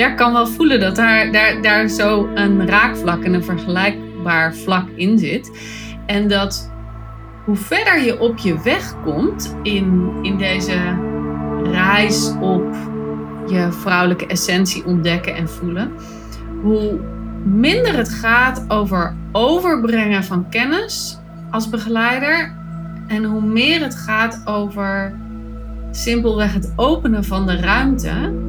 Ja, kan wel voelen dat daar, daar, daar zo een raakvlak en een vergelijkbaar vlak in zit. En dat hoe verder je op je weg komt in, in deze reis op je vrouwelijke essentie ontdekken en voelen, hoe minder het gaat over overbrengen van kennis als begeleider en hoe meer het gaat over simpelweg het openen van de ruimte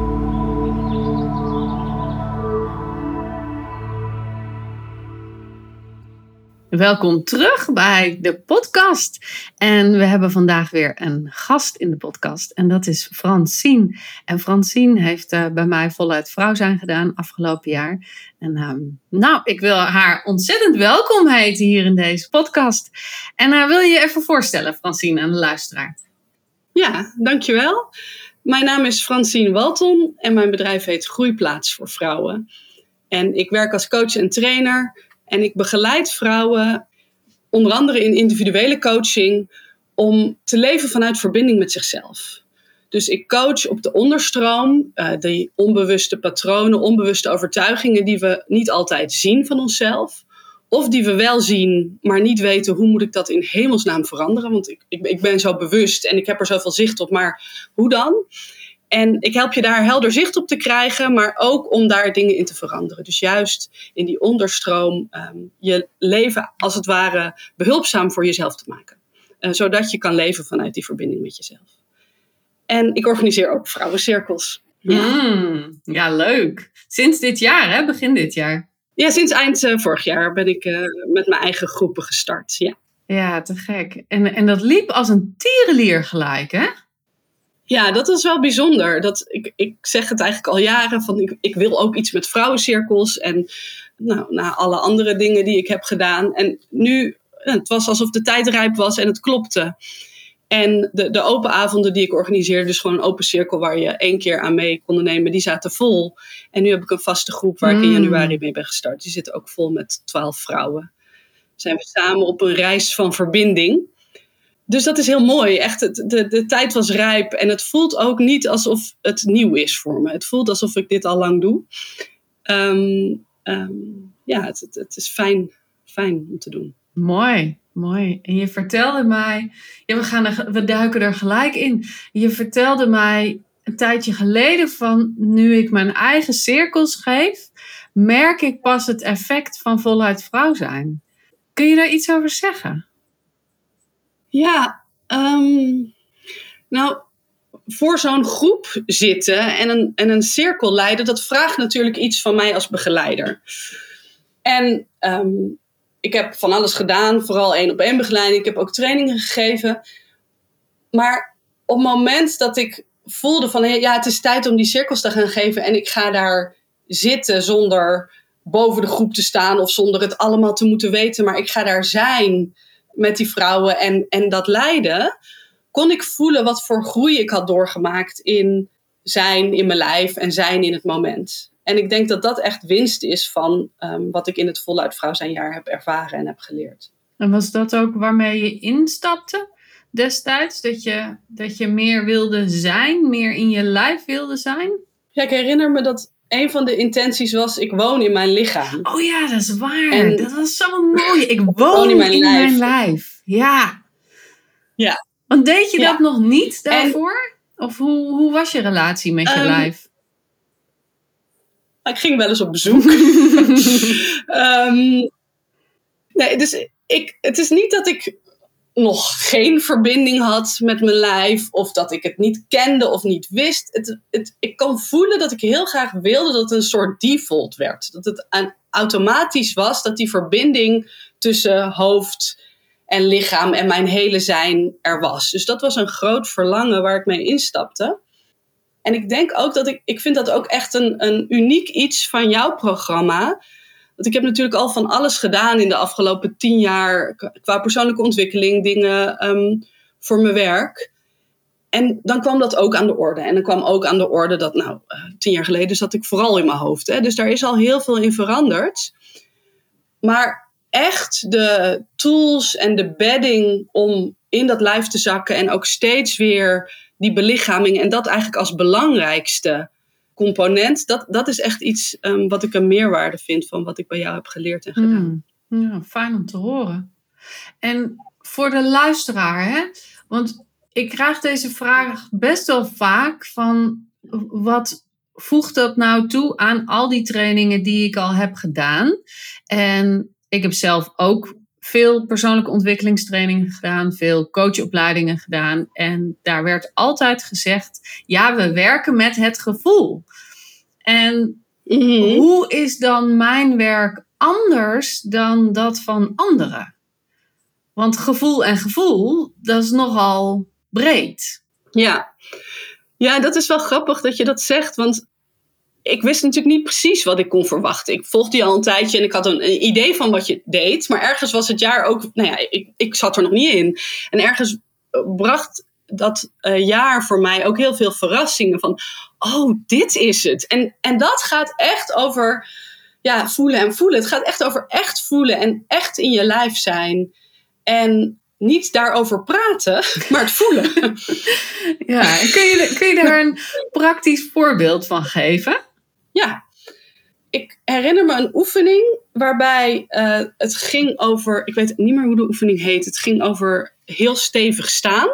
Welkom terug bij de podcast. En we hebben vandaag weer een gast in de podcast. En dat is Francine. En Francine heeft uh, bij mij voluit vrouw zijn gedaan afgelopen jaar. En uh, nou, ik wil haar ontzettend welkom heten hier in deze podcast. En uh, wil je je even voorstellen, Francine, aan de luisteraar? Ja, dankjewel. Mijn naam is Francine Walton en mijn bedrijf heet Groeiplaats voor Vrouwen. En ik werk als coach en trainer en ik begeleid vrouwen, onder andere in individuele coaching, om te leven vanuit verbinding met zichzelf. Dus ik coach op de onderstroom, uh, die onbewuste patronen, onbewuste overtuigingen die we niet altijd zien van onszelf. Of die we wel zien, maar niet weten hoe moet ik dat in hemelsnaam veranderen. Want ik, ik, ik ben zo bewust en ik heb er zoveel zicht op, maar hoe dan? En ik help je daar helder zicht op te krijgen, maar ook om daar dingen in te veranderen. Dus juist in die onderstroom um, je leven als het ware behulpzaam voor jezelf te maken. Uh, zodat je kan leven vanuit die verbinding met jezelf. En ik organiseer ook vrouwencirkels. Ja, mm, ja leuk. Sinds dit jaar, hè? Begin dit jaar. Ja, sinds eind uh, vorig jaar ben ik uh, met mijn eigen groepen gestart. Ja, ja te gek. En, en dat liep als een tierenlier gelijk, hè? Ja, dat is wel bijzonder. Dat, ik, ik zeg het eigenlijk al jaren, van ik, ik wil ook iets met vrouwencirkels en nou, na alle andere dingen die ik heb gedaan. En nu, het was alsof de tijd rijp was en het klopte. En de, de open avonden die ik organiseerde, dus gewoon een open cirkel waar je één keer aan mee kon nemen, die zaten vol. En nu heb ik een vaste groep waar ik in hmm. januari mee ben gestart. Die zit ook vol met twaalf vrouwen. Zijn we samen op een reis van verbinding dus dat is heel mooi. Echt, de, de tijd was rijp. En het voelt ook niet alsof het nieuw is voor me. Het voelt alsof ik dit al lang doe. Um, um, ja, het, het, het, is fijn, fijn om te doen. Mooi, mooi. En je vertelde mij, ja, we, gaan er, we duiken er gelijk in. Je vertelde mij een tijdje geleden van nu ik mijn eigen cirkels geef, merk ik pas het effect van voluit vrouw zijn. Kun je daar iets over zeggen? Ja, um, nou, voor zo'n groep zitten en een, en een cirkel leiden, dat vraagt natuurlijk iets van mij als begeleider. En um, ik heb van alles gedaan, vooral één op één begeleiding. Ik heb ook trainingen gegeven. Maar op het moment dat ik voelde van ja, het is tijd om die cirkels te gaan geven en ik ga daar zitten zonder boven de groep te staan of zonder het allemaal te moeten weten, maar ik ga daar zijn met die vrouwen en, en dat lijden, kon ik voelen wat voor groei ik had doorgemaakt in zijn in mijn lijf en zijn in het moment. En ik denk dat dat echt winst is van um, wat ik in het voluit vrouw zijn jaar heb ervaren en heb geleerd. En was dat ook waarmee je instapte destijds? Dat je, dat je meer wilde zijn, meer in je lijf wilde zijn? Ja, ik herinner me dat een van de intenties was: ik woon in mijn lichaam. Oh ja, dat is waar. En dat was zo mooi. Ik woon, in, mijn, lijf. mijn, lijf. Ja. Ja. Want deed je dat nog niet daarvoor? of hoe, hoe was je relatie met je um, lijf? Ik ging wel eens op bezoek. um, nee, dus ik, het is niet dat ik nog geen verbinding had met mijn lijf, of dat ik het niet kende of niet wist. Het, het, ik kan voelen dat ik heel graag wilde dat het een soort default werd. Dat het automatisch was dat die verbinding tussen hoofd en lichaam en mijn hele zijn er was. Dus dat was een groot verlangen waar ik mee instapte. En ik denk ook dat ik, ik vind dat ook echt een, een uniek iets van jouw programma Ik heb natuurlijk al van alles gedaan in de afgelopen tien jaar qua persoonlijke ontwikkeling, dingen ehm, voor mijn werk. En dan kwam dat ook aan de orde. En dan kwam ook aan de orde dat, nou, uh, tien jaar geleden zat ik vooral in mijn hoofd. Hè? Dus daar is al heel veel in veranderd. Maar echt de tools en de bedding om in dat lijf te zakken en ook steeds weer die belichaming en dat eigenlijk als belangrijkste component, dat, dat is echt iets um, wat ik een meerwaarde vind van wat ik bij jou heb geleerd en gedaan. Hmm. Ja, fijn om te horen. En voor de luisteraar, hè? want ik krijg deze vraag best wel vaak van wat voegt dat nou toe aan al die trainingen die ik al heb gedaan? En ik heb zelf ook veel persoonlijke ontwikkelingstrainingen gedaan, veel coachopleidingen gedaan. En daar werd altijd gezegd: ja, we werken met het gevoel. En mhm. hoe is dan mijn werk anders dan dat van anderen? Want gevoel en gevoel, dat is nogal breed. Ja. Ja, dat is wel grappig dat je dat zegt. Want ik wist natuurlijk niet precies wat ik kon verwachten. Ik volgde je al een tijdje en ik had een, idee van wat je deed. Maar ergens was het jaar ook, nou ja, ik, ik zat er nog niet in. En ergens bracht dat uh, jaar voor mij ook heel veel verrassingen van, oh, dit is het. En, en dat gaat echt over, ja, voelen en voelen. Het gaat echt over echt voelen en echt in je lijf zijn. En niet daarover praten, maar het voelen. Ja, kun je, kun je daar een praktisch voorbeeld van geven? Ja, ik herinner me een oefening waarbij uh, het ging over, ik weet niet meer hoe de oefening heet, het ging over heel stevig staan.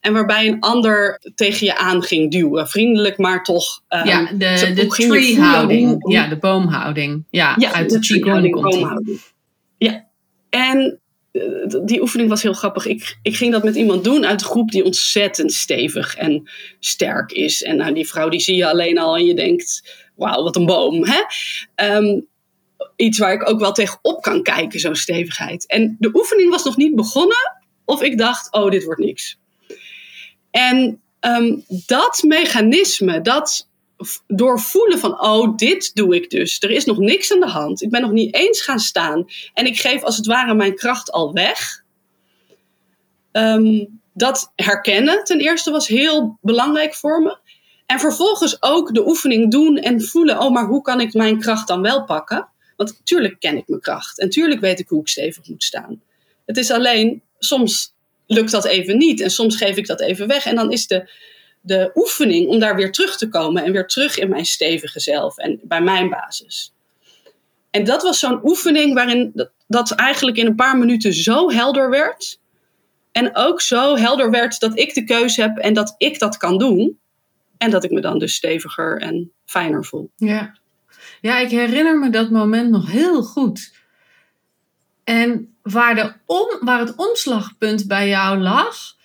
En waarbij een ander tegen je aan ging duwen. Vriendelijk, maar toch. Um, ja, de, de tree-houding. Ja, de boomhouding. Ja, ja uit de, de boomhouding. Ja, en die oefening was heel grappig. Ik, ik ging dat met iemand doen uit de groep die ontzettend stevig en sterk is. En nou, die vrouw die zie je alleen al en je denkt, wauw, wat een boom. Hè? Um, iets waar ik ook wel tegenop kan kijken, zo'n stevigheid. En de oefening was nog niet begonnen of ik dacht, oh, dit wordt niks. En um, dat mechanisme, dat doorvoelen van, oh, dit doe ik dus. Er is nog niks aan de hand. Ik ben nog niet eens gaan staan. En ik geef als het ware mijn kracht al weg. Um, dat herkennen ten eerste was heel belangrijk voor me. En vervolgens ook de oefening doen en voelen, oh, maar hoe kan ik mijn kracht dan wel pakken? Want natuurlijk ken ik mijn kracht. En natuurlijk weet ik hoe ik stevig moet staan. Het is alleen, soms lukt dat even niet. En soms geef ik dat even weg. En dan is de, de oefening om daar weer terug te komen. En weer terug in mijn stevige zelf. En bij mijn basis. En dat was zo'n oefening waarin dat, eigenlijk in een paar minuten zo helder werd. En ook zo helder werd dat ik de keuze heb en dat ik dat kan doen. En dat ik me dan dus steviger en fijner voel. Ja, ja ik herinner me dat moment nog heel goed. En waar, de om, waar het omslagpunt bij jou lag,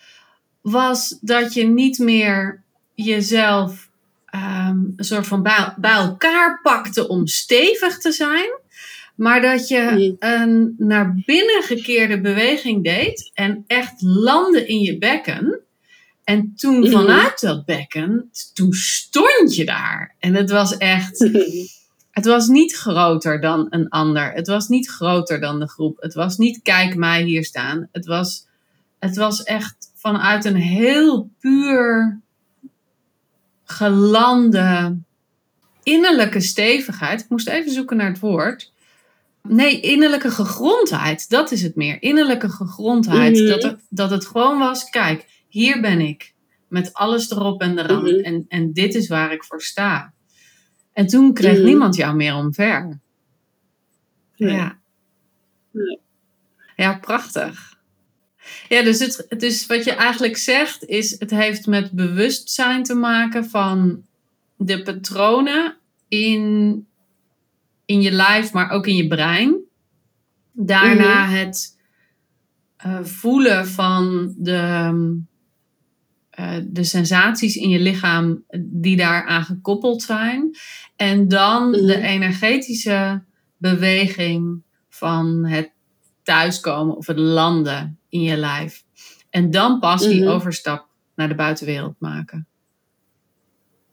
was dat je niet meer jezelf um, een soort van bij, bij, elkaar pakte om stevig te zijn, maar dat je een naar binnen gekeerde beweging deed en echt landde in je bekken. En toen vanuit dat bekken, toen stond je daar. En het was echt. Het was niet groter dan een ander. Het was niet groter dan de groep. Het was niet kijk mij hier staan. Het was, het was echt vanuit een heel puur gelande innerlijke stevigheid. Ik moest even zoeken naar het woord. Nee, innerlijke gegrondheid. Dat is het meer. Innerlijke gegrondheid. Mhm. dat, het, dat het gewoon was, kijk, hier ben ik. Met alles erop en eraan. Mm en, en dit is waar ik voor sta. En toen kreeg mhm. niemand jou meer omver. Ja. Ja, prachtig. Ja, dus, het, dus wat je eigenlijk zegt is, het heeft met bewustzijn te maken van de patronen in, in je lijf, maar ook in je brein. Daarna mhm. het uh, voelen van de, uh, de sensaties in je lichaam die daaraan gekoppeld zijn. En dan de mhm. energetische beweging van het thuiskomen of het landen in je lijf. En dan pas die mhm. overstap naar de buitenwereld maken.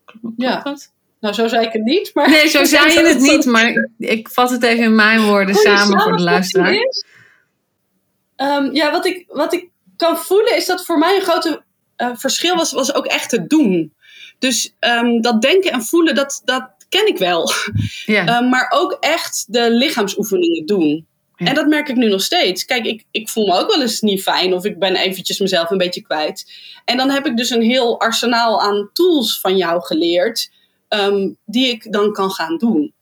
Klopt ja. dat? Nou, zo zei ik het niet. Maar nee, zo zei je het niet, maar ik vat het even in mijn woorden samen voor de luisteraar. Um, ja, wat ik, wat ik kan voelen is dat voor mij een grote uh, verschil was, was ook echt het doen. Dus um, dat denken en voelen, dat, dat ken ik wel. Ja. Um, maar ook echt de lichaamsoefeningen doen. En dat merk ik nu nog steeds. Kijk, ik, ik voel me ook wel eens niet fijn of ik ben eventjes mezelf een beetje kwijt. En dan heb ik dus een heel arsenaal aan tools van jou geleerd, um, die ik dan kan gaan doen.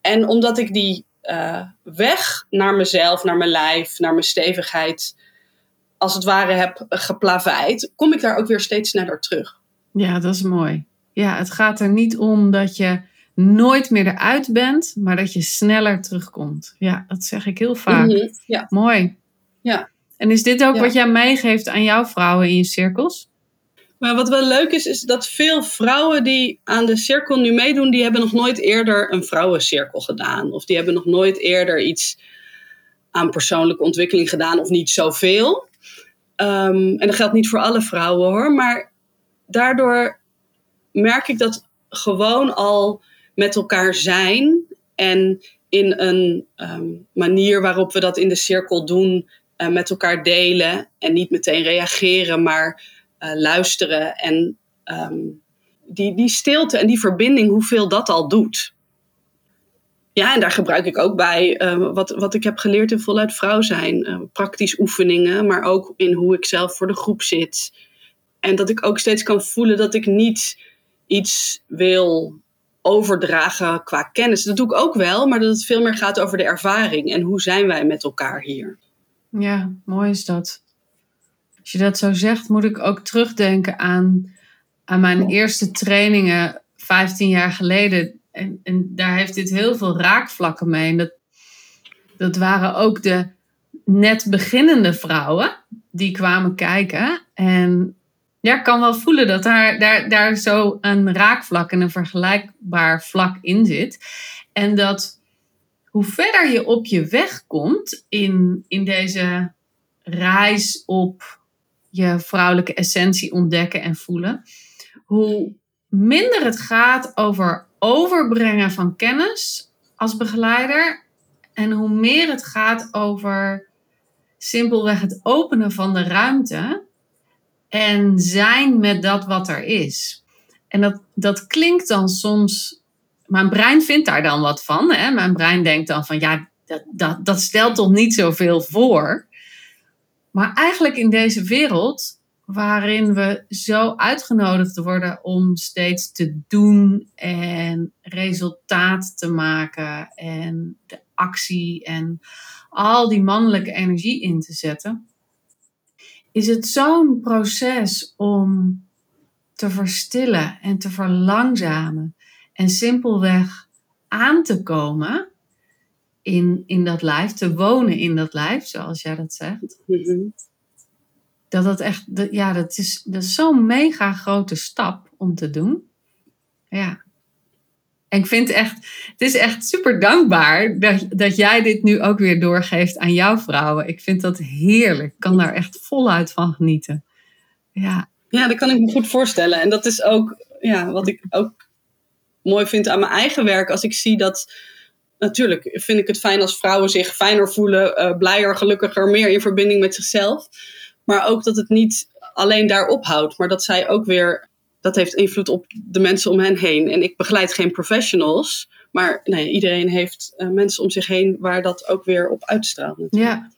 En omdat ik die uh, weg naar mezelf, naar mijn lijf, naar mijn stevigheid, als het ware heb geplaveid, kom ik daar ook weer steeds sneller terug. Ja, dat is mooi. Ja, het gaat er niet om dat je nooit meer eruit bent, maar dat je sneller terugkomt. Ja, dat zeg ik heel vaak. Mhm, ja. Mooi. Ja. En is dit ook wat jij meegeeft aan jouw vrouwen in je cirkels? Maar wat wel leuk is, is dat veel vrouwen die aan de cirkel nu meedoen, die hebben nog nooit eerder een vrouwencirkel gedaan. Of die hebben nog nooit eerder iets aan persoonlijke ontwikkeling gedaan, of niet zoveel. Um, en dat geldt niet voor alle vrouwen hoor, maar daardoor merk ik dat gewoon al met elkaar zijn en in een um, manier waarop we dat in de cirkel doen, uh, met elkaar delen en niet meteen reageren, maar uh, luisteren en um, die, die stilte en die verbinding, hoeveel dat al doet. Ja, en daar gebruik ik ook bij uh, wat, wat ik heb geleerd in voluit vrouw zijn. praktisch oefeningen, maar ook in hoe ik zelf voor de groep zit. En dat ik ook steeds kan voelen dat ik niet iets wil overdragen qua kennis. Dat doe ik ook wel, maar dat het veel meer gaat over de ervaring en hoe zijn wij met elkaar hier. Ja, mooi is dat. Als je dat zo zegt, moet ik ook terugdenken aan, aan mijn eerste trainingen 15 jaar geleden. En, en daar heeft dit heel veel raakvlakken mee. En dat, dat waren ook de net beginnende vrouwen die kwamen kijken. En ja, ik kan wel voelen dat daar, daar, daar zo een raakvlak en een vergelijkbaar vlak in zit. En dat hoe verder je op je weg komt in, in deze reis op je vrouwelijke essentie ontdekken en voelen, hoe minder het gaat over overbrengen van kennis als begeleider en hoe meer het gaat over simpelweg het openen van de ruimte en zijn met dat wat er is. En dat, dat klinkt dan soms. Mijn brein vindt daar dan wat van. Hè? Mijn brein denkt dan van ja, dat, dat, dat stelt toch niet zoveel voor. Maar eigenlijk in deze wereld, waarin we zo uitgenodigd worden om steeds te doen en resultaat te maken en de actie en al die mannelijke energie in te zetten, is het zo'n proces om te verstillen en te verlangzamen en simpelweg aan te komen in, in dat lijf, te wonen in dat lijf, zoals jij dat zegt. Dat dat echt, ja, dat is, dat is zo'n mega grote stap om te doen. Ja. En ik vind echt, het is echt super dankbaar dat, dat jij dit nu ook weer doorgeeft aan jouw vrouwen. Ik vind dat heerlijk. Ik kan daar echt voluit van genieten. Ja. ja, dat kan ik me goed voorstellen. En dat is ook ja, wat ik ook mooi vind aan mijn eigen werk. Als ik zie dat, natuurlijk vind ik het fijn als vrouwen zich fijner voelen, uh, blijer, gelukkiger, meer in verbinding met zichzelf. Maar ook dat het niet alleen daar ophoudt, maar dat zij ook weer dat heeft invloed op de mensen om hen heen. En ik begeleid geen professionals, maar nee, iedereen heeft uh, mensen om zich heen waar dat ook weer op uitstraalt. Ja,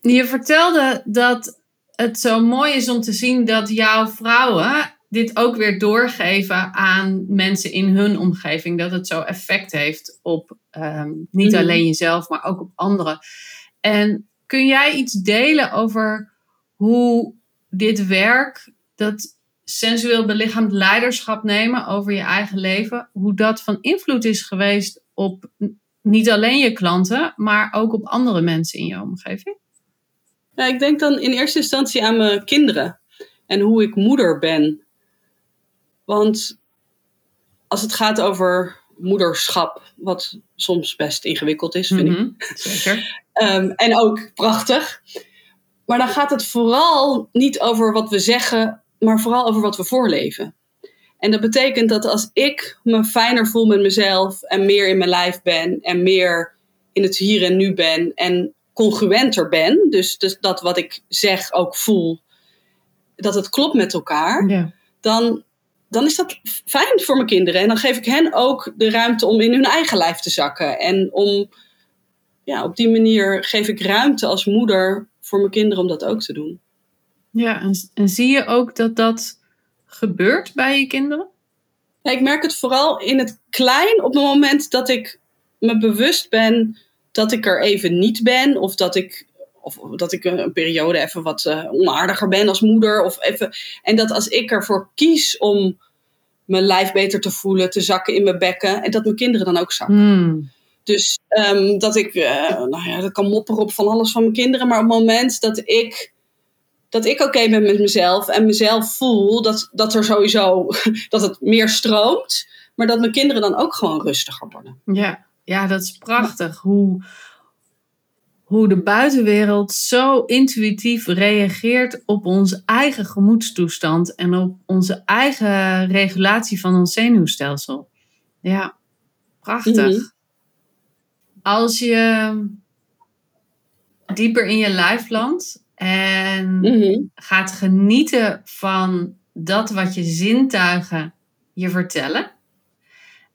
je vertelde dat het zo mooi is om te zien dat jouw vrouwen dit ook weer doorgeven aan mensen in hun omgeving. Dat het zo effect heeft op um, niet mm. alleen jezelf, maar ook op anderen. En kun jij iets delen over hoe dit werk, dat sensueel belichaamd leiderschap nemen over je eigen leven, hoe dat van invloed is geweest op niet alleen je klanten, maar ook op andere mensen in je omgeving? Ja, ik denk dan in eerste instantie aan mijn kinderen en hoe ik moeder ben. Want als het gaat over moederschap, wat soms best ingewikkeld is, vind ik. Mhm, zeker. um, en ook prachtig. Maar dan gaat het vooral niet over wat we zeggen maar vooral over wat we voorleven. En dat betekent dat als ik me fijner voel met mezelf en meer in mijn lijf ben en meer in het hier en nu ben en congruenter ben, dus, dus dat wat ik zeg ook voel, dat het klopt met elkaar, Ja. dan, dan is dat fijn voor mijn kinderen. En dan geef ik hen ook de ruimte om in hun eigen lijf te zakken. En om, ja, op die manier geef ik ruimte als moeder voor mijn kinderen om dat ook te doen. Ja, en, en zie je ook dat dat gebeurt bij je kinderen? Ja, ik merk het vooral in het klein op het moment dat ik me bewust ben dat ik er even niet ben. Of dat ik, of dat ik een, een periode even wat eh, onaardiger ben als moeder. Of even, en dat als ik ervoor kies om mijn lijf beter te voelen, te zakken in mijn bekken. En dat mijn kinderen dan ook zakken. Hmm. Dus ehm, dat ik, eh, nou ja, dat kan mopperen op van alles van mijn kinderen. Maar op het moment dat ik, dat ik oké ben met mezelf en mezelf voel dat, dat er sowieso, dat het meer stroomt. Maar dat mijn kinderen dan ook gewoon rustiger worden. Ja, ja, dat is prachtig. Hoe, hoe de buitenwereld zo intuïtief reageert op onze eigen gemoedstoestand en op onze eigen regulatie van ons zenuwstelsel. Ja, prachtig. Mhm. Als je dieper in je lijf landt en Mhm. gaat genieten van dat wat je zintuigen je vertellen.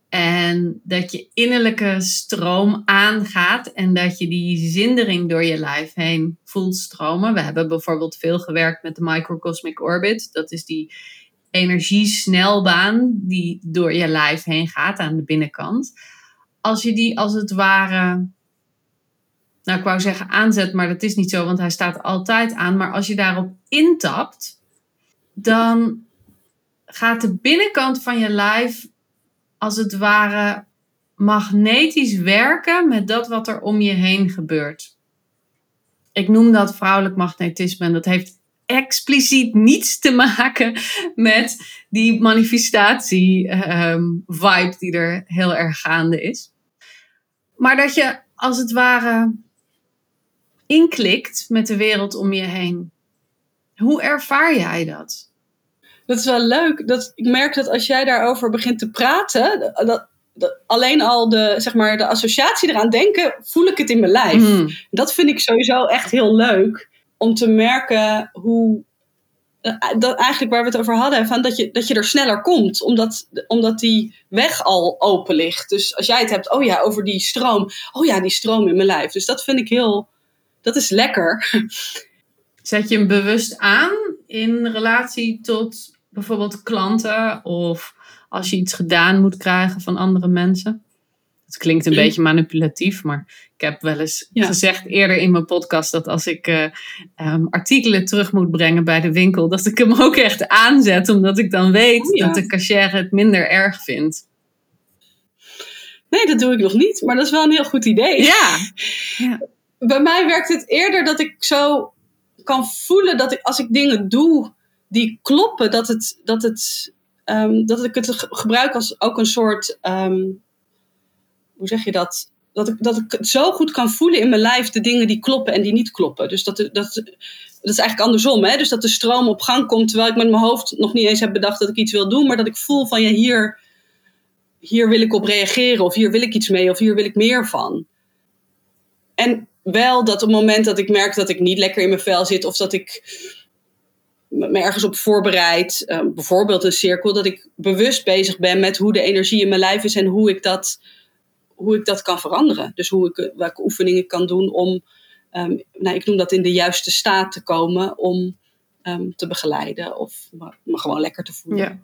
En dat je innerlijke stroom aangaat en dat je die zindering door je lijf heen voelt stromen. We hebben bijvoorbeeld veel gewerkt met de microcosmic orbit. Dat is die energiesnelbaan die door je lijf heen gaat aan de binnenkant. Als je die als het ware nou, ik wou zeggen aanzet, maar dat is niet zo, want hij staat altijd aan. Maar als je daarop intapt, dan gaat de binnenkant van je lijf als het ware magnetisch werken met dat wat er om je heen gebeurt. Ik noem dat vrouwelijk magnetisme en dat heeft expliciet niets te maken met die manifestatie-vibe die er heel erg gaande is. Maar dat je als het ware inklikt met de wereld om je heen. Hoe ervaar jij dat? Dat is wel leuk. Dat, ik merk dat als jij daarover begint te praten, dat, dat alleen al de, zeg maar, de associatie eraan denken, voel ik het in mijn lijf. Mm. Dat vind ik sowieso echt heel leuk. Om te merken hoe. eh, Dat eigenlijk waar we het over hadden, van dat, je, dat je er sneller komt, omdat, omdat die weg al open ligt. Dus als jij het hebt, oh ja, over die stroom. Oh ja, die stroom in mijn lijf. Dus dat vind ik heel. Dat is lekker. Zet je hem bewust aan in relatie tot bijvoorbeeld klanten of als je iets gedaan moet krijgen van andere mensen? Het klinkt een beetje manipulatief, maar ik heb wel eens Ja. gezegd eerder in mijn podcast dat als ik eh, ehm, artikelen terug moet brengen bij de winkel, dat ik hem ook echt aanzet, omdat ik dan weet Oh ja. dat de cashier het minder erg vindt. Nee, dat doe ik nog niet, maar dat is wel een heel goed idee. Ja, Bij mij werkt het eerder dat ik zo kan voelen dat ik, als ik dingen doe die kloppen, dat, het, dat, het, ehm, dat ik het ge- gebruik als ook een soort. ehm, hoe zeg je dat? Dat ik, dat ik het zo goed kan voelen in mijn lijf, de dingen die kloppen en die niet kloppen. Dus dat, dat, dat is eigenlijk andersom. Hè? Dus dat de stroom op gang komt, terwijl ik met mijn hoofd nog niet eens heb bedacht dat ik iets wil doen, maar dat ik voel van ja, hier, hier wil ik op reageren, of hier wil ik iets mee, of hier wil ik meer van. En wel dat op het moment dat ik merk dat ik niet lekker in mijn vel zit, of dat ik me ergens op voorbereid, eh, bijvoorbeeld een cirkel, dat ik bewust bezig ben met hoe de energie in mijn lijf is en hoe ik dat, hoe ik dat kan veranderen. Dus hoe ik, welke oefeningen kan doen om, ehm, nou, ik noem dat in de juiste staat te komen om ehm, te begeleiden of me, me gewoon lekker te voelen. Ja.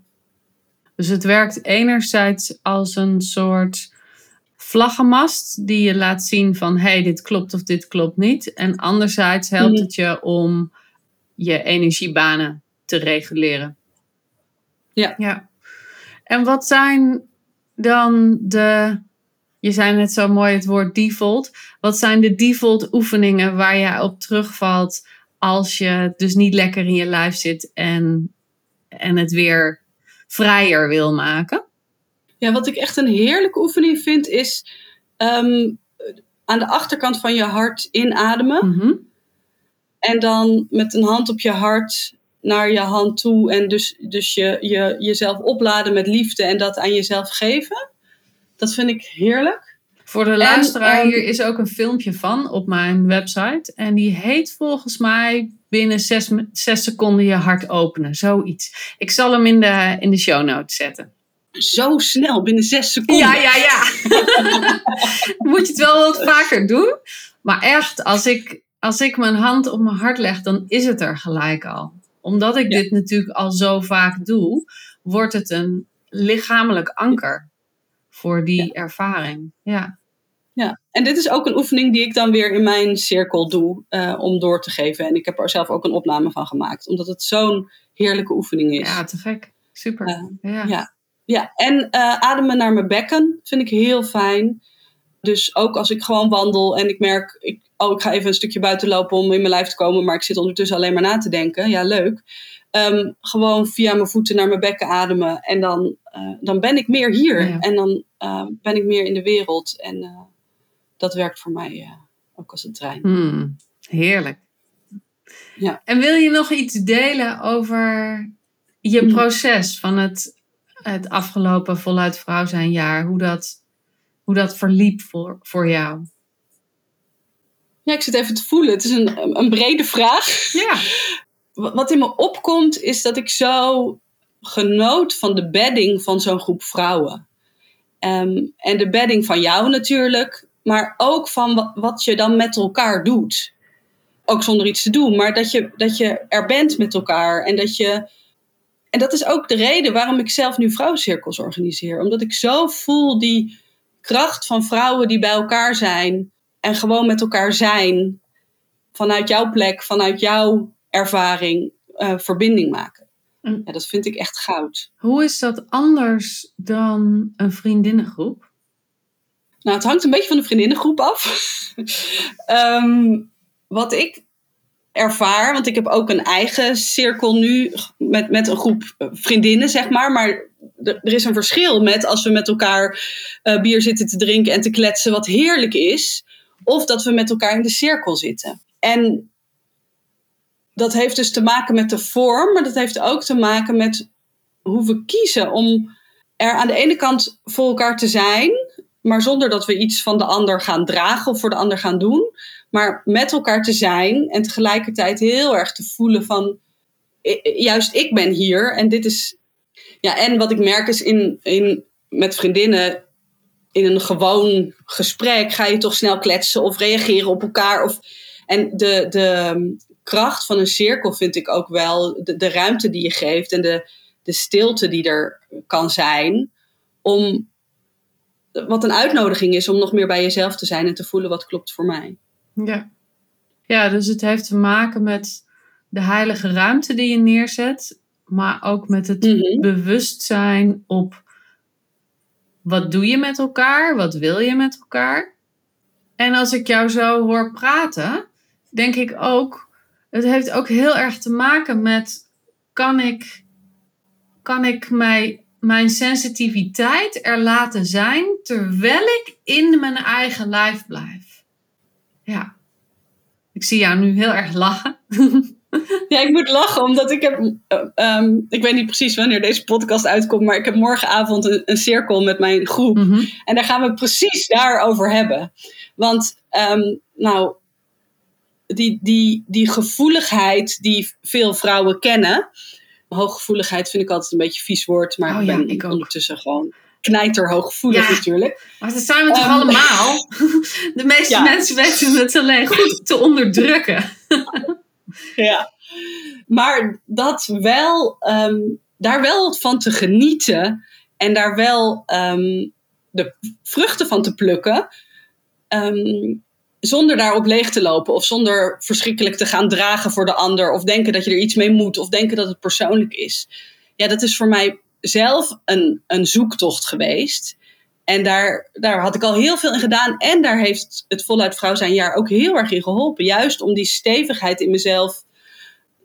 Dus het werkt enerzijds als een soort vlaggenmast die je laat zien van hey, dit klopt of dit klopt niet. En anderzijds helpt Mhm. het je om je energiebanen te reguleren. Ja. ja. En wat zijn dan de, je zei net zo mooi het woord default. Wat zijn de default oefeningen waar je op terugvalt als je dus niet lekker in je lijf zit en, en het weer vrijer wil maken? Ja, wat ik echt een heerlijke oefening vind, is ehm, aan de achterkant van je hart inademen. Mhm. En dan met een hand op je hart naar je hand toe en dus, dus je, je, jezelf opladen met liefde en dat aan jezelf geven. Dat vind ik heerlijk. Voor de luisteraar, hier is ook een filmpje van op mijn website. En die heet volgens mij binnen zes, zes seconden je hart openen. Zoiets. Ik zal hem in de, in de show notes zetten. Zo snel, binnen zes seconden. Ja, ja, ja. Moet je het wel wat vaker doen. Maar echt, als ik, als ik mijn hand op mijn hart leg, dan is het er gelijk al. Omdat ik dit natuurlijk al zo vaak doe, wordt het een lichamelijk anker voor die ervaring. Ja. Ja, en dit is ook een oefening die ik dan weer in mijn cirkel doe uh, om door te geven. En ik heb er zelf ook een opname van gemaakt, omdat het zo'n heerlijke oefening is. Ja, te gek. Super. Uh, ja. ja. Ja, en uh, ademen naar mijn bekken vind ik heel fijn. Dus ook als ik gewoon wandel en ik merk, ik, oh, ik ga even een stukje buiten lopen om in mijn lijf te komen, maar ik zit ondertussen alleen maar na te denken. Ja, leuk. Um, gewoon via mijn voeten naar mijn bekken ademen. En dan, uh, dan ben ik meer hier. Ja. En dan uh, ben ik meer in de wereld. En dat werkt voor mij ook als een trein. Hmm, heerlijk. Ja. En wil je nog iets delen over je hmm. proces van het, het afgelopen voluit vrouw zijn jaar? Hoe dat, hoe dat verliep voor, voor jou? Ja, ik zit even te voelen. Het is een, een brede vraag. Ja. Wat in me opkomt is dat ik zo genoot van de bedding van zo'n groep vrouwen. Um, en de bedding van jou natuurlijk, maar ook van wat, wat, je dan met elkaar doet. Ook zonder iets te doen, maar dat je, dat je er bent met elkaar. En dat je. En dat is ook de reden waarom ik zelf nu vrouwencirkels organiseer. Omdat ik zo voel die kracht van vrouwen die bij elkaar zijn en gewoon met elkaar zijn. Vanuit jouw plek, vanuit jouw ervaring, uh, verbinding maken. Ja, dat vind ik echt goud. Hoe is dat anders dan een vriendinnengroep? Nou, het hangt een beetje van de vriendinnengroep af. um, wat ik ervaar, want ik heb ook een eigen cirkel nu met, met een groep vriendinnen, zeg maar. Maar er is een verschil met als we met elkaar uh, bier zitten te drinken en te kletsen, wat heerlijk is. Of dat we met elkaar in de cirkel zitten. En dat heeft dus te maken met de vorm, maar dat heeft ook te maken met hoe we kiezen om er aan de ene kant voor elkaar te zijn, maar zonder dat we iets van de ander gaan dragen of voor de ander gaan doen. Maar met elkaar te zijn en tegelijkertijd heel erg te voelen van juist ik ben hier en dit is. Ja, en wat ik merk is in, in, met vriendinnen in een gewoon gesprek ga je toch snel kletsen of reageren op elkaar. Of, en de, de kracht van een cirkel vind ik ook wel de, de ruimte die je geeft en de, de stilte die er kan zijn. Om wat een uitnodiging is om nog meer bij jezelf te zijn en te voelen wat klopt voor mij. Ja, ja dus het heeft te maken met de heilige ruimte die je neerzet, maar ook met het mm-hmm. bewustzijn op wat doe je met elkaar, wat wil je met elkaar. En als ik jou zo hoor praten, denk ik ook, het heeft ook heel erg te maken met, kan ik, kan ik mij mijn sensitiviteit er laten zijn terwijl ik in mijn eigen lijf blijf. Ja. Ik zie jou nu heel erg lachen. Ja, ik moet lachen omdat ik heb. Um, ik weet niet precies wanneer deze podcast uitkomt, maar ik heb morgenavond een, een cirkel met mijn groep. Mm-hmm. En daar gaan we precies daarover hebben. Want, um, nou, die, die, die gevoeligheid die veel vrouwen kennen. Hooggevoeligheid vind ik altijd een beetje vies woord, maar oh, ik ben ondertussen gewoon knijter hooggevoelig ja, natuurlijk. Maar dat zijn we toch um, allemaal? De meeste ja. mensen weten het alleen goed te onderdrukken. ja, maar dat wel, um, daar wel van te genieten en daar wel um, de vruchten van te plukken, um, zonder daarop leeg te lopen of zonder verschrikkelijk te gaan dragen voor de ander of denken dat je er iets mee moet of denken dat het persoonlijk is. Ja, dat is voor mij zelf een, een zoektocht geweest. En daar, daar had ik al heel veel in gedaan. En daar heeft het voluit vrouw zijn jaar ook heel erg in geholpen. Juist om die stevigheid in mezelf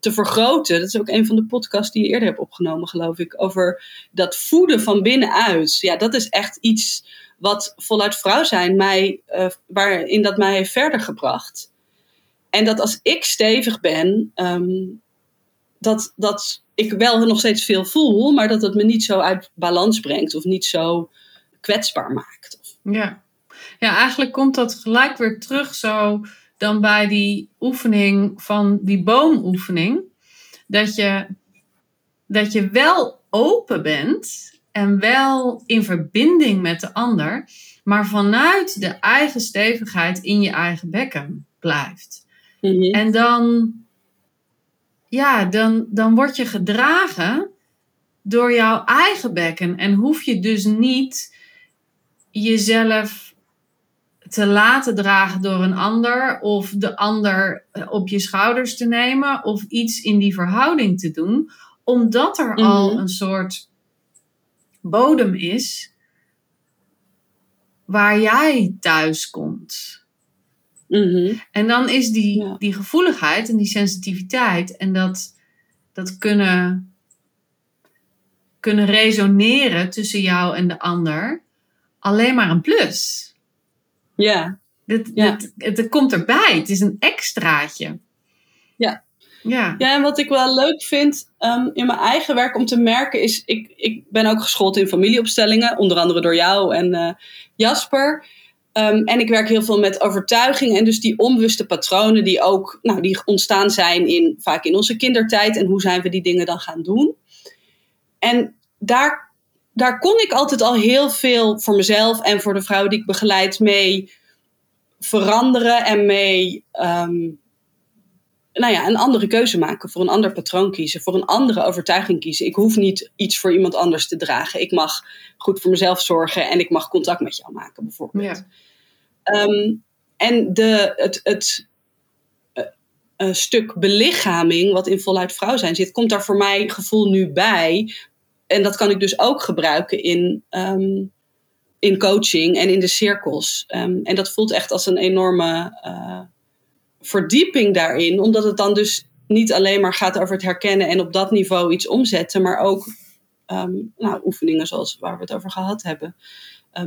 te vergroten. Dat is ook een van de podcasts die je eerder hebt opgenomen, geloof ik. Over dat voeden van binnenuit. Ja, dat is echt iets wat voluit vrouw zijn mij, uh, waarin dat mij heeft verder gebracht. En dat als ik stevig ben, um, dat, dat ik wel nog steeds veel voel, maar dat het me niet zo uit balans brengt of niet zo kwetsbaar maakt. Ja. ja, eigenlijk komt dat gelijk weer terug zo dan bij die oefening van die boomoefening. Dat je, dat je wel open bent en wel in verbinding met de ander, maar vanuit de eigen stevigheid in je eigen bekken blijft. Mhm. En dan, ja, dan, dan word je gedragen door jouw eigen bekken en hoef je dus niet jezelf te laten dragen door een ander of de ander eh, op je schouders te nemen of iets in die verhouding te doen, omdat er Mhm. al een soort bodem is waar jij thuis komt. Mhm. En dan is die, Ja. die gevoeligheid en die sensitiviteit en dat, dat kunnen, kunnen resoneren tussen jou en de ander alleen maar een plus. Ja, Het, Ja. het, het, het komt erbij. Het is een extraatje. Ja. Ja. Ja, en wat ik wel leuk vind ehm, in mijn eigen werk om te merken is, ik, ik ben ook geschoold in familieopstellingen, onder andere door jou en eh, Jasper. Ehm, en ik werk heel veel met overtuiging en dus die onbewuste patronen die ook nou, die ontstaan zijn in, vaak in onze kindertijd en hoe zijn we die dingen dan gaan doen. En daar, daar kon ik altijd al heel veel voor mezelf en voor de vrouwen die ik begeleid mee veranderen en mee ehm, nou ja, een andere keuze maken, voor een ander patroon kiezen, voor een andere overtuiging kiezen. Ik hoef niet iets voor iemand anders te dragen. Ik mag goed voor mezelf zorgen en ik mag contact met jou maken, bijvoorbeeld. Ja. Ehm, en de, het, het eh, stuk belichaming, wat in voluit vrouw zijn zit, komt daar voor mij gevoel nu bij. En dat kan ik dus ook gebruiken in, ehm, in coaching en in de cirkels. Ehm, en dat voelt echt als een enorme eh, verdieping daarin, omdat het dan dus niet alleen maar gaat over het herkennen en op dat niveau iets omzetten, maar ook ehm, nou, oefeningen zoals waar we het over gehad hebben.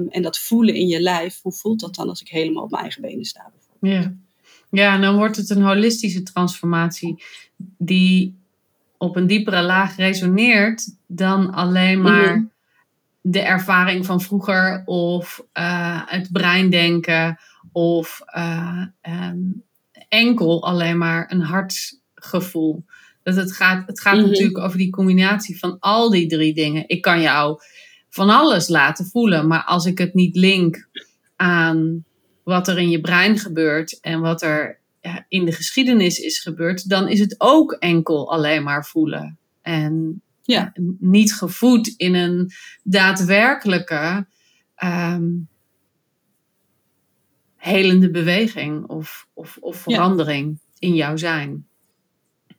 En dat voelen in je lijf, hoe voelt dat dan als ik helemaal op mijn eigen benen sta? Ja. ja, en dan wordt het een holistische transformatie die op een diepere laag resoneert dan alleen maar Mhm. de ervaring van vroeger of eh, het breindenken of eh, ehm, enkel alleen maar een hartgevoel. Dat het gaat, het gaat Mhm. natuurlijk over die combinatie van al die drie dingen. Ik kan jou van alles laten voelen, maar als ik het niet link aan wat er in je brein gebeurt en wat er in de geschiedenis is gebeurd, dan is het ook enkel alleen maar voelen. En Ja. niet gevoed in een daadwerkelijke ehm, helende beweging of, of, of Ja. verandering in jouw zijn.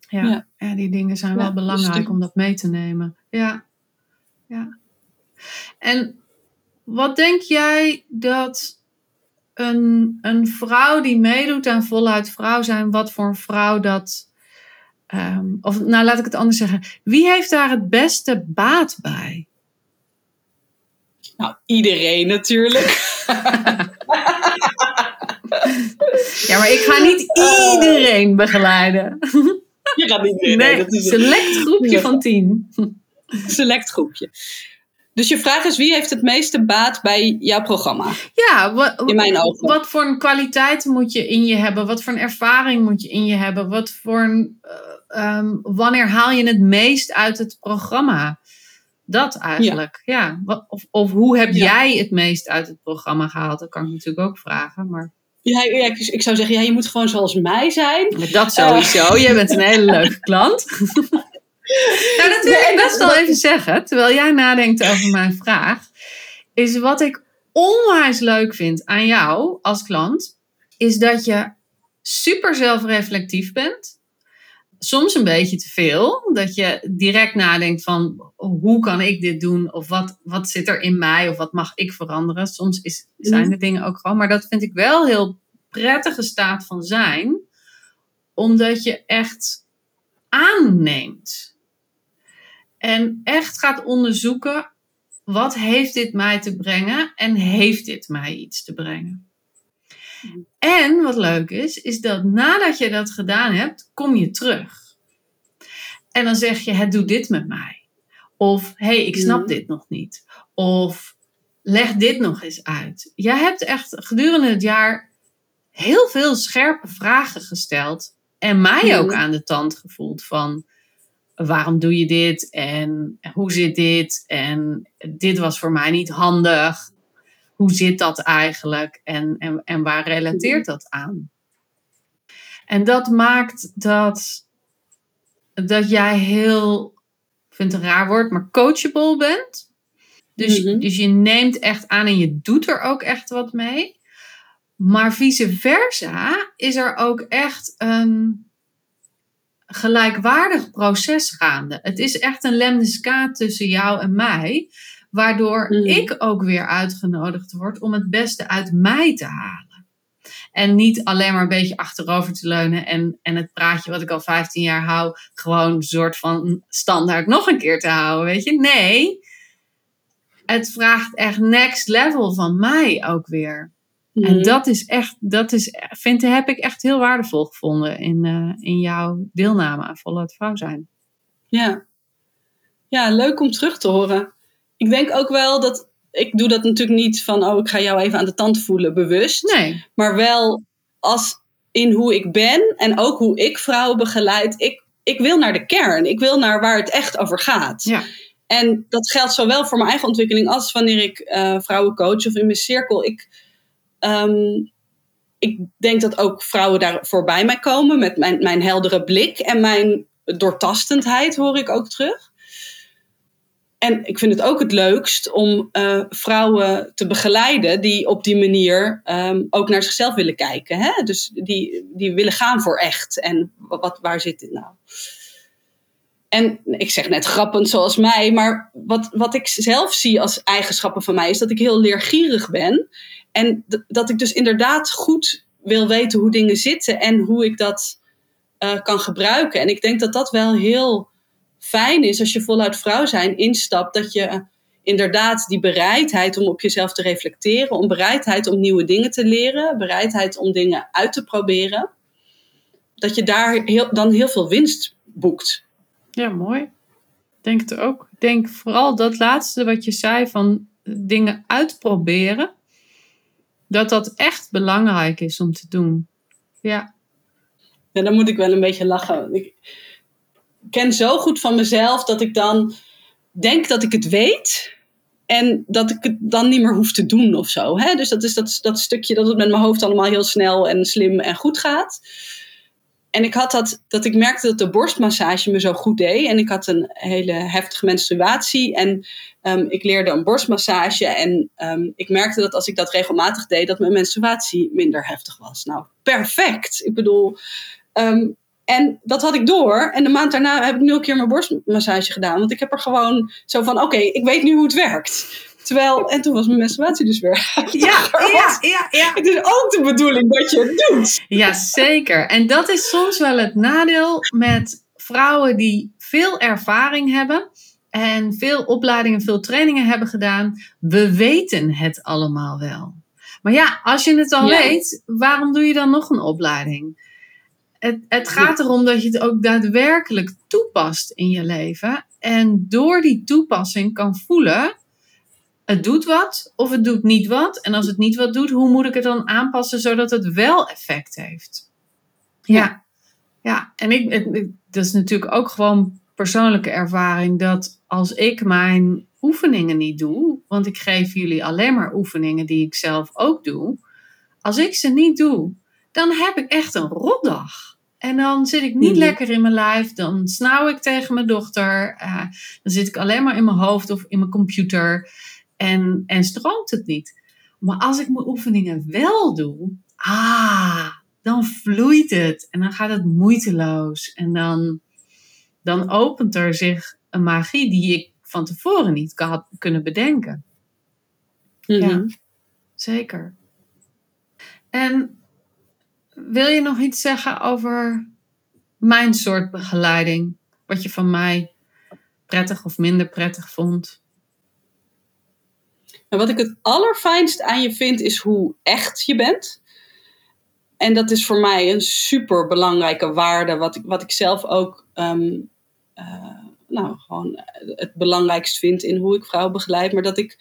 Ja, ja. Ja. die dingen zijn wel dus belangrijk die- om dat mee te nemen. Ja. ja. En wat denk jij dat een, een vrouw die meedoet aan voluit vrouw zijn, wat voor een vrouw dat. ehm, of nou, laat ik het anders zeggen. Wie heeft daar het beste baat bij? Nou, iedereen natuurlijk. Ja, maar ik ga niet iedereen begeleiden. Je gaat niet meer. Nee, dat is een een select groepje van tien. select groepje. Dus je vraag is, wie heeft het meeste baat bij jouw programma? Ja, wat, In mijn ogen. wat voor een kwaliteit moet je in je hebben? Wat voor een ervaring moet je in je hebben? Wat voor een, eh, ehm, wanneer haal je het meest uit het programma? Dat eigenlijk, ja. Wat, of, of hoe heb Ja. jij het meest uit het programma gehaald? Dat kan ik natuurlijk ook vragen, maar Ja, ja, ik, ik zou zeggen, ja, je moet gewoon zoals mij zijn. dat sowieso. Jij bent een hele leuke klant. nou, dat wil ik best wel even zeggen, terwijl jij nadenkt over mijn vraag. Is wat ik onwijs leuk vind aan jou als klant, is dat je super zelfreflectief bent. Soms een beetje te veel. Dat je direct nadenkt van hoe kan ik dit doen? Of wat, wat zit er in mij? Of wat mag ik veranderen? Soms is, zijn de dingen ook gewoon. Maar dat vind ik wel heel prettige staat van zijn. Omdat je echt aanneemt. En echt gaat onderzoeken. Wat heeft dit mij te brengen? En heeft dit mij iets te brengen? En wat leuk is, is dat nadat je dat gedaan hebt, kom je terug. En dan zeg je, het doet dit met mij. Of, hé, hey, ik snap dit nog niet. Of, leg dit nog eens uit. Jij hebt echt gedurende het jaar heel veel scherpe vragen gesteld. En mij ook aan de tand gevoeld van, waarom doe je dit? En hoe zit dit? En dit was voor mij niet handig. Hoe zit dat eigenlijk? En, en, en waar relateert dat aan? En dat maakt dat, dat jij heel, ik vind het een raar woord, maar coachable bent. Dus, mhm. dus je neemt echt aan en je doet er ook echt wat mee. Maar vice versa is er ook echt een gelijkwaardig proces gaande. Het is echt een lemniscaat tussen jou en mij, waardoor mhm. ik ook weer uitgenodigd word om het beste uit mij te halen. En niet alleen maar een beetje achterover te leunen en, en het praatje wat ik al 15 jaar hou, gewoon een soort van standaard nog een keer te houden. Weet je? Nee, het vraagt echt next level van mij ook weer. En mhm. dat is echt, dat is, vind, heb ik echt heel waardevol gevonden in, uh, in jouw deelname aan Voluit Vrouw zijn. Ja. ja, leuk om terug te horen. Ik denk ook wel dat ik doe dat natuurlijk niet van, oh, ik ga jou even aan de tand voelen, bewust. Nee. Maar wel als in hoe ik ben en ook hoe ik vrouwen begeleid. Ik, ik wil naar de kern. Ik wil naar waar het echt over gaat. Ja. En dat geldt zowel voor mijn eigen ontwikkeling als wanneer ik uh, vrouwen coach of in mijn cirkel. Ik, ehm, ik denk dat ook vrouwen daar voorbij mij komen met mijn, mijn heldere blik en mijn doortastendheid, hoor ik ook terug. En ik vind het ook het leukst om uh, vrouwen te begeleiden die op die manier um, ook naar zichzelf willen kijken. Hè? Dus die, die willen gaan voor echt. En wat, waar zit dit nou? En ik zeg net grappend zoals mij, maar wat, wat ik zelf zie als eigenschappen van mij is dat ik heel leergierig ben. En dat ik dus inderdaad goed wil weten hoe dingen zitten en hoe ik dat uh, kan gebruiken. En ik denk dat dat wel heel fijn is als je voluit vrouw zijn instapt, dat je inderdaad die bereidheid om op jezelf te reflecteren, om bereidheid om nieuwe dingen te leren, bereidheid om dingen uit te proberen, dat je daar heel, dan heel veel winst boekt. Ja, mooi. Ik denk het ook. Ik denk vooral dat laatste wat je zei van dingen uitproberen, dat dat echt belangrijk is om te doen. Ja. Ja, dan moet ik wel een beetje lachen. Ik, ken zo goed van mezelf dat ik dan denk dat ik het weet. En dat ik het dan niet meer hoef te doen of zo. Hè? Dus dat is dat, dat stukje dat het met mijn hoofd allemaal heel snel en slim en goed gaat. En ik had dat, dat ik merkte dat de borstmassage me zo goed deed. En ik had een hele heftige menstruatie. En um, ik leerde een borstmassage. En um, ik merkte dat als ik dat regelmatig deed, dat mijn menstruatie minder heftig was. Nou, perfect. Ik bedoel, um, en dat had ik door. En de maand daarna heb ik nu een keer mijn borstmassage gedaan. Want ik heb er gewoon zo van: oké, ik weet nu hoe het werkt. Terwijl, en toen was mijn menstruatie dus weer. Ja, ja, ja, ja. Het is ook de bedoeling dat je het doet. Ja, zeker. En dat is soms wel het nadeel met vrouwen die veel ervaring hebben. En veel opleidingen, veel trainingen hebben gedaan. We weten het allemaal wel. Maar ja, als je het al weet, waarom doe je dan nog een opleiding? Het, het gaat erom dat je het ook daadwerkelijk toepast in je leven. En door die toepassing kan voelen, het doet wat of het doet niet wat. En als het niet wat doet, hoe moet ik het dan aanpassen zodat het wel effect heeft? Ja, ja. en ik, dat is natuurlijk ook gewoon persoonlijke ervaring dat als ik mijn oefeningen niet doe, want ik geef jullie alleen maar oefeningen die ik zelf ook doe. Als ik ze niet doe, dan heb ik echt een rotdag. En dan zit ik niet mhm. lekker in mijn lijf. Dan snauw ik tegen mijn dochter. Uh, dan zit ik alleen maar in mijn hoofd of in mijn computer. En, en stroomt het niet. Maar als ik mijn oefeningen wel doe. Ah, dan vloeit het. En dan gaat het moeiteloos. En dan, dan opent er zich een magie die ik van tevoren niet had kunnen bedenken. Ja, mhm. zeker. En wil je nog iets zeggen over mijn soort begeleiding? Wat je van mij prettig of minder prettig vond? En wat ik het allerfijnst aan je vind, is hoe echt je bent. En dat is voor mij een super belangrijke waarde, wat ik, wat ik zelf ook ehm, eh, nou, gewoon het belangrijkst vind in hoe ik vrouwen begeleid. Maar dat ik,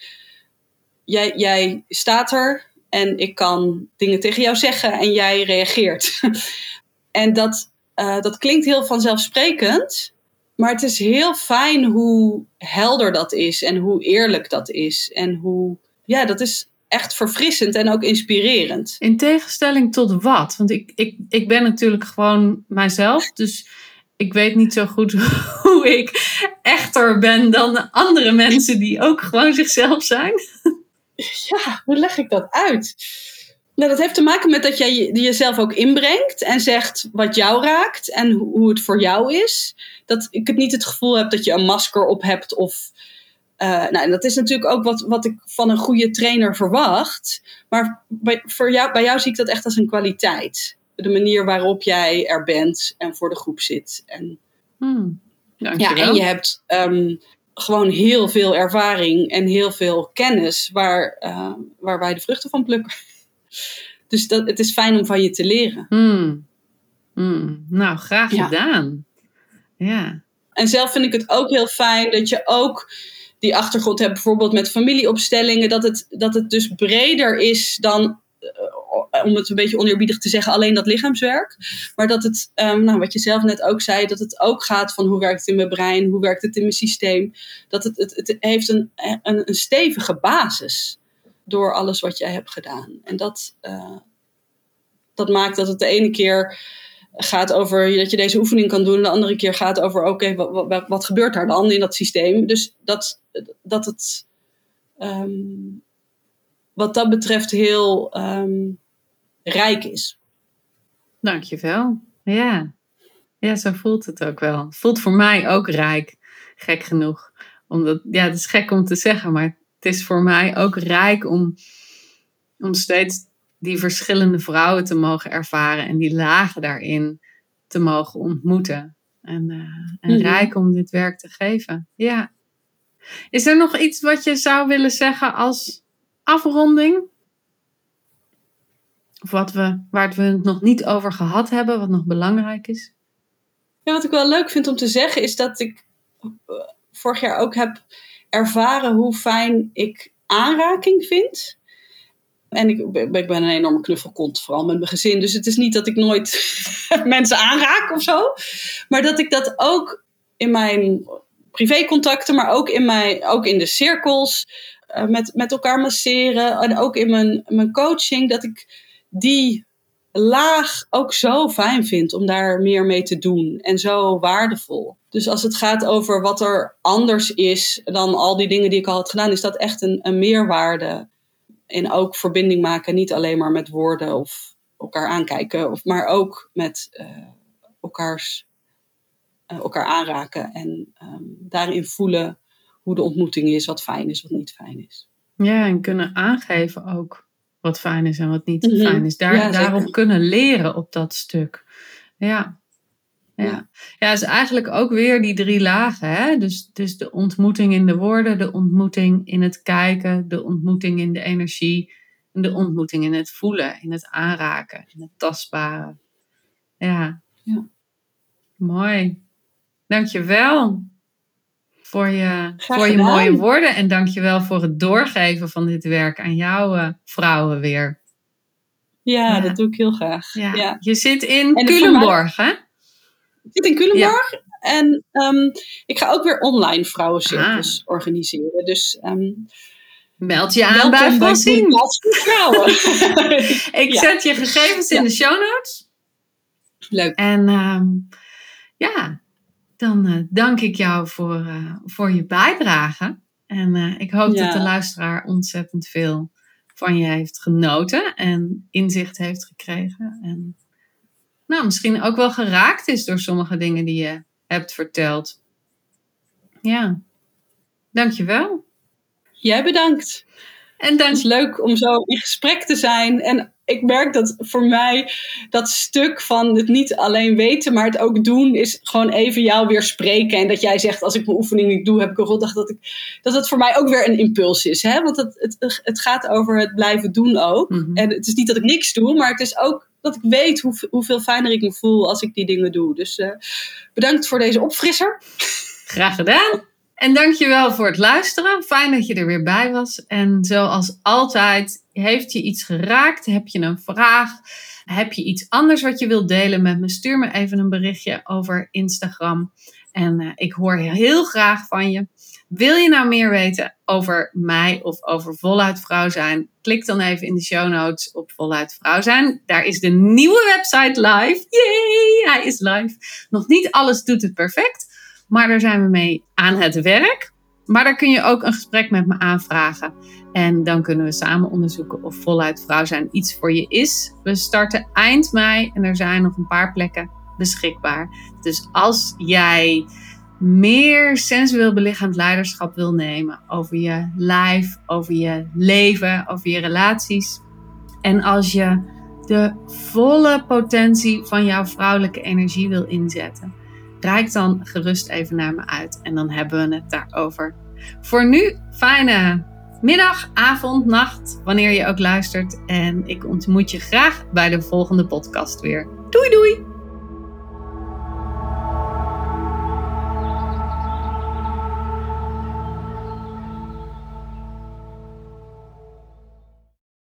jij, jij staat er en ik kan dingen tegen jou zeggen en jij reageert. en dat, uh, dat klinkt heel vanzelfsprekend. Maar het is heel fijn hoe helder dat is en hoe eerlijk dat is. En hoe, ja, dat is echt verfrissend en ook inspirerend. In tegenstelling tot wat? Want ik, ik, ik ben natuurlijk gewoon mijzelf. Dus ik weet niet zo goed hoe ik echter ben dan andere mensen die ook gewoon zichzelf zijn. Ja, hoe leg ik dat uit? Nou, dat heeft te maken met dat jij jezelf ook inbrengt en zegt wat jou raakt en hoe het voor jou is. Dat ik het niet het gevoel heb dat je een masker op hebt of. Uh, nou, dat is natuurlijk ook wat, wat ik van een goede trainer verwacht. Maar bij, voor jou, bij jou zie ik dat echt als een kwaliteit. De manier waarop jij er bent en voor de groep zit. En, hmm, ja, en je hebt um, gewoon heel veel ervaring en heel veel kennis waar, uh, waar wij de vruchten van plukken. Dus dat, het is fijn om van je te leren. Hmm. Hmm. Nou, graag gedaan. Ja. En zelf vind ik het ook heel fijn dat je ook die achtergrond hebt, bijvoorbeeld met familieopstellingen, dat het, dat het dus breder is dan, uh, om het een beetje oneerbiedig te zeggen, alleen dat lichaamswerk. Maar dat het, um, nou, wat je zelf net ook zei, dat het ook gaat van hoe werkt het in mijn brein, hoe werkt het in mijn systeem. Dat het, het, het heeft een, een, een stevige basis door alles wat jij hebt gedaan. En dat, uh, dat maakt dat het de ene keer gaat over dat je deze oefening kan doen, de andere keer gaat over oké, wat, wat, gebeurt daar dan in dat systeem? Dus dat, dat het um, wat dat betreft heel um, rijk is. Dankjewel. Ja. ja, zo voelt het ook wel. Het voelt voor mij ook rijk, gek genoeg. Omdat, ja, het is gek om te zeggen, maar het is voor mij ook rijk om, om steeds die verschillende vrouwen te mogen ervaren en die lagen daarin te mogen ontmoeten. En, uh, en mhm. rijk om dit werk te geven. Ja. Is er nog iets wat je zou willen zeggen als afronding? Of wat we, waar we het nog niet over gehad hebben, wat nog belangrijk is? Ja, wat ik wel leuk vind om te zeggen is dat ik eh, vorig jaar ook heb ervaren hoe fijn ik aanraking vind. En ik, ik ben een enorme knuffelkont, vooral met mijn gezin. Dus het is niet dat ik nooit mensen aanraak of zo. Maar dat ik dat ook in mijn privécontacten, maar ook in, mijn, ook in de cirkels, uh, met, met elkaar masseren. En ook in mijn, mijn coaching, dat ik die laag ook zo fijn vind om daar meer mee te doen. En zo waardevol. Dus als het gaat over wat er anders is dan al die dingen die ik al had gedaan, is dat echt een, een meerwaarde. En ook verbinding maken, niet alleen maar met woorden of elkaar aankijken, of, maar ook met uh, elkaars, uh, elkaar aanraken en um, daarin voelen hoe de ontmoeting is, wat fijn is, wat niet fijn is. Ja, en kunnen aangeven ook wat fijn is en wat niet mm fijn is. Daar, daarop kunnen leren op dat stuk. Ja. Ja. ja, is eigenlijk ook weer die drie lagen. Hè? Dus, dus de ontmoeting in de woorden, de ontmoeting in het kijken, de ontmoeting in de energie en de ontmoeting in het voelen, in het aanraken, in het tastbare. Ja, ja. mooi. Dankjewel voor je, voor je mooie woorden en dankjewel voor het doorgeven van dit werk aan jouw uh, vrouwen weer. Ja, dat doe ik heel graag. Ja. Je zit in Culemborg, hè? Ik zit in Culemborg. En um, ik ga ook weer online vrouwencirkels ah. organiseren. Dus um, meld je aan bij Francine. vrouwen. ik zet je gegevens in de show notes. Leuk. En um, ja, dan uh, dank ik jou voor, uh, voor je bijdrage. En uh, ik hoop dat de luisteraar ontzettend veel van je heeft genoten en inzicht heeft gekregen. En nou, misschien ook wel geraakt is door sommige dingen die je hebt verteld. Ja, dankjewel. Jij bedankt. En dan... Het is leuk om zo in gesprek te zijn. En ik merk dat voor mij dat stuk van het niet alleen weten, maar het ook doen, is gewoon even jou weer spreken. En dat jij zegt, als ik mijn oefening niet doe, heb ik een rotdag. Dat, ik, dat het voor mij ook weer een impuls is. Hè? Want het, het, het gaat over het blijven doen ook. Mhm. En het is niet dat ik niks doe, maar het is ook dat ik weet hoe, hoeveel fijner ik me voel als ik die dingen doe. Dus uh, bedankt voor deze opfrisser. Graag gedaan. En dankjewel voor het luisteren. Fijn dat je er weer bij was. En zoals altijd, heeft je iets geraakt? Heb je een vraag? Heb je iets anders wat je wilt delen met me? Stuur me even een berichtje over Instagram. En uh, ik hoor heel graag van je. Wil je nou meer weten over mij of over voluit vrouw zijn? Klik dan even in de show notes op voluit vrouw zijn. Daar is de nieuwe website live. Yay, hij is live. Nog niet alles doet het perfect. Maar daar zijn we mee aan het werk. Maar daar kun je ook een gesprek met me aanvragen. En dan kunnen we samen onderzoeken of voluit vrouw zijn iets voor je is. We starten eind mei en er zijn nog een paar plekken beschikbaar. Dus als jij meer sensueel belichaamd leiderschap wil nemen over je lijf, over je leven, over je relaties. En als je de volle potentie van jouw vrouwelijke energie wil inzetten Rijk dan gerust even naar me uit en dan hebben we het daarover. Voor nu, fijne middag, avond, nacht, wanneer je ook luistert. En ik ontmoet je graag bij de volgende podcast weer. Doei doei!